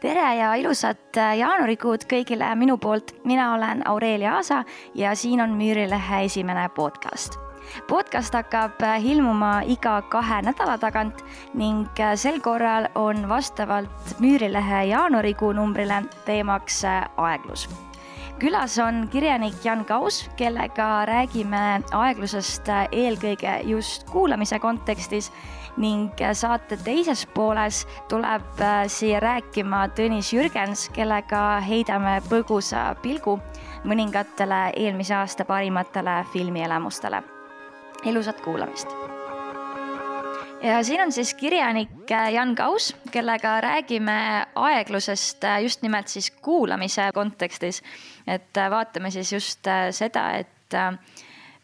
tere ja ilusat äh, jaanuarikuud kõigile minu poolt. mina olen Aurelia Aasa ja siin on Müürilehe esimene podcast. podcast hakkab äh, ilmuma iga kahe nädala tagant ning äh, sel korral on vastavalt Müürilehe jaanuarikuu numbrile teemaks aeglus külas on kirjanik Jan Kaus, kellega räägime aeglusest eelkõige just kuulamise kontekstis ning saate teises pooles tuleb äh, siia rääkima Tõnis Jürgens, kellega heidame põgusa pilgu mõningatele eelmise aasta parimatele filmielamustele. ilusat kuulamist! Ja siin on siis kirjanik äh, Jan Kaus, kellega räägime aeglusest äh, just nimelt siis kuulamise kontekstis. et vaatame siis just seda, et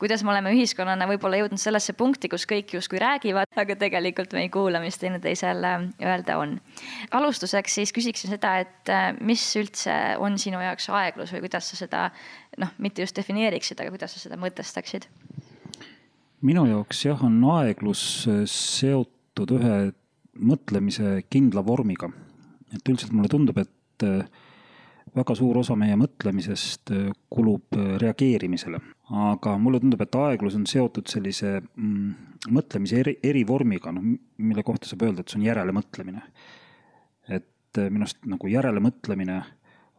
kuidas me oleme ühiskonnana võib-olla jõudnud sellesse punkti, kus kõik justkui räägivad, aga tegelikult me ei kuula, mis teineteisel öelda on. alustuseks siis küsiksin seda, et äh, mis üldse on sinu jaoks aeglus või kuidas sa seda noh, mitte just defineeriksid, aga kuidas sa seda mõtestaksid? Minu jaoks jah, on aeglus äh, seotud ühe mõtlemise kindla vormiga. et üldiselt mulle tundub, et äh, väga suur osa meie mõtlemisest kulub reageerimisele aga mulle tundub, et aeglus on seotud sellise mm, mõtlemise eri, erivormiga, noh, mille kohta saab öelda, et see on järelemõtlemine. et äh, minu arust nagu järelemõtlemine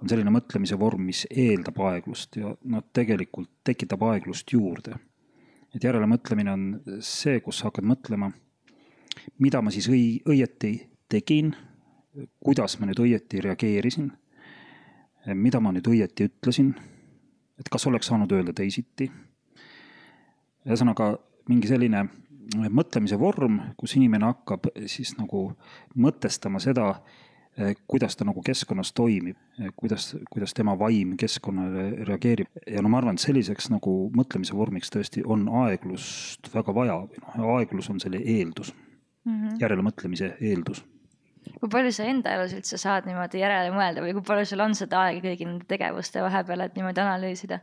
on selline mõtlemise vorm, mis eeldab aeglust ja noh, tegelikult tekitab aeglust juurde. Et järelemõtlemine on see, kus sa hakkad mõtlema, mida ma siis õi-, õieti tegin, kuidas ma nüüd õieti reageerisin, mida ma nüüd õieti ütlesin et kas oleks saanud öelda teisiti. ühesõnaga mingi selline mõtlemise vorm, kus inimene hakkab siis nagu mõtestama seda, kuidas ta nagu keskkonnas toimib, kuidas, kuidas tema vaim keskkonnale reageerib. ja no ma arvan, et selliseks nagu mõtlemise vormiks tõesti on aeglust väga vaja või noh, aeglus on selle eeldus mm, -hmm. järelemõtlemise eeldus kui palju sa enda elus üldse saad niimoodi järele mõelda või kui palju sul on seda aega kõigi nende tegevuste vahepeal, et niimoodi analüüsida?